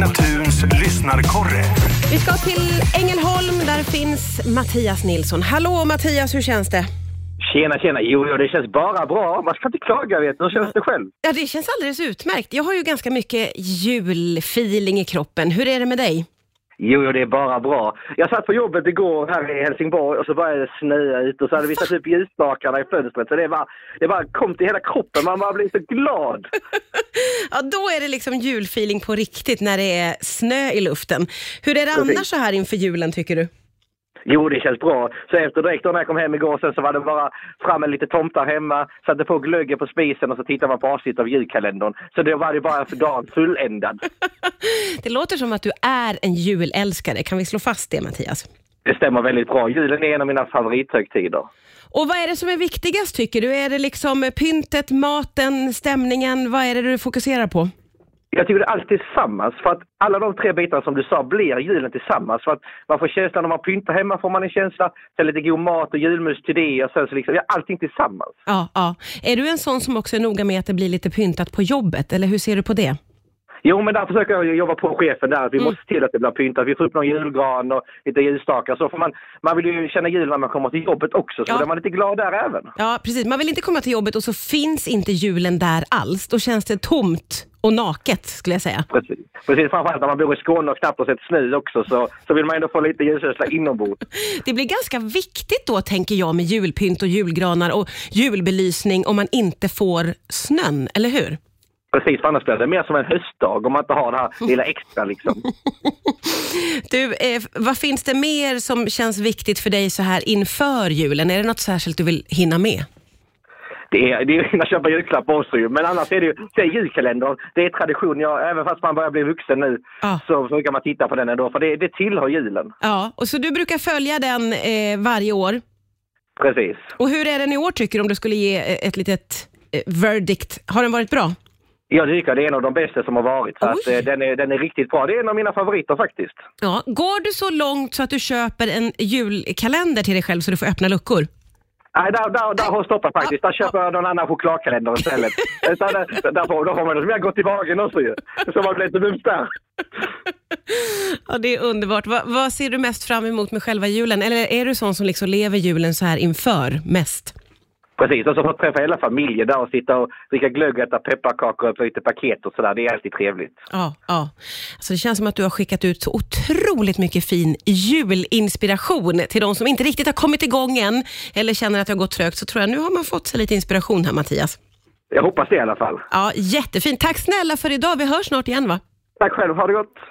Signatuns lyssnarkorre. Vi ska till Ängelholm, där finns Mattias Nilsson. Hallå Mattias, hur känns det? Tjena, tjena. Jo, jo, det känns bara bra. Man ska inte klaga, vet du. Hur känns det själv? Ja, det känns alldeles utmärkt. Jag har ju ganska mycket julfeeling i kroppen. Hur är det med dig? Jo, jo, det är bara bra. Jag satt på jobbet igår här i Helsingborg och så började det snöa ut och så hade vi satt upp ljusstakarna i fönstret. Så det bara, det bara kom till hela kroppen. Man bara blir så glad. Ja, då är det liksom julfeeling på riktigt när det är snö i luften. Hur är det Precis. annars så här inför julen tycker du? Jo, det känns bra. Så efter direkt då när jag kom hem igår sen så var det bara fram med lite tomtar hemma, satte på glöggen på spisen och så tittade man på avsnitt av julkalendern. Så det var det bara för dagen fulländad. Det låter som att du är en julälskare. Kan vi slå fast det Mattias? Det stämmer väldigt bra. Julen är en av mina favorithögtider. Och vad är det som är viktigast tycker du? Är det liksom pyntet, maten, stämningen? Vad är det du fokuserar på? Jag tycker det är allt tillsammans. För att alla de tre bitarna som du sa blir julen tillsammans. För att man får känslan när man pyntar hemma får man en känsla. Sen lite god mat och julmus till det och sen så liksom, ja, allting tillsammans. Ja, ja. Är du en sån som också är noga med att det blir lite pyntat på jobbet, eller hur ser du på det? Jo, men där försöker jag jobba på chefen där. Vi måste se till att det blir pyntat. Vi får upp någon julgran och lite ljusstakar. Så får man, man vill ju känna jul när man kommer till jobbet också. Så Ja. då är man lite glad där även. Ja, precis. Man vill inte komma till jobbet och så finns inte julen där alls. Då känns det tomt och naket, skulle jag säga. Precis. Precis, framförallt när man bor i Skåne och knappt har sett snö också så, så vill man ändå få lite julkänsla inombords. Det blir ganska viktigt då, tänker jag, med julpynt och julgranar och julbelysning om man inte får snön, eller hur? Precis, för annars blir det mer som en höstdag om man inte har det här lilla extra liksom. Du, eh, vad finns det mer som känns viktigt för dig så här inför julen? Är det något särskilt du vill hinna med? Det är, det är att köpa julklappar också ju. Men annars är det ju, det är julkalendern. Det är tradition. Jag, även fast man börjar bli vuxen nu Ja. så brukar man titta på den ändå. För det, det tillhör julen. Ja, och så du brukar följa den eh, varje år. Precis. Och hur är den i år tycker du, om du skulle ge eh, ett litet eh, verdict? Har den varit bra? Jag tycker det är en av de bästa som har varit. Så att, eh, den, är, den är riktigt bra. Det är en av mina favoriter faktiskt. Ja. Går du så långt så att du köper en julkalender till dig själv så du får öppna luckor? Nej, där, där, där har jag stoppat faktiskt. Där köper jag någon annan chokladkalender istället. Utan där, där, får, då har man det som jag gått i magen också ju. Så man blir lite mums där. Ja, det är underbart. Va, vad ser du mest fram emot med själva julen? Eller är du sån som liksom lever julen så här inför mest? Precis, och så få träffa hela familjen där och sitta och dricka glögg, äta pepparkakor och lite paket och sådär. Det är alltid trevligt. Ja, ja. Alltså det känns som att du har skickat ut så otroligt mycket fin julinspiration till de som inte riktigt har kommit igång än eller känner att det har gått trögt. Så tror jag nu har man fått sig lite inspiration här Mattias. Jag hoppas det i alla fall. Ja, jättefint. Tack snälla för idag. Vi hörs snart igen va? Tack själv, ha det gott!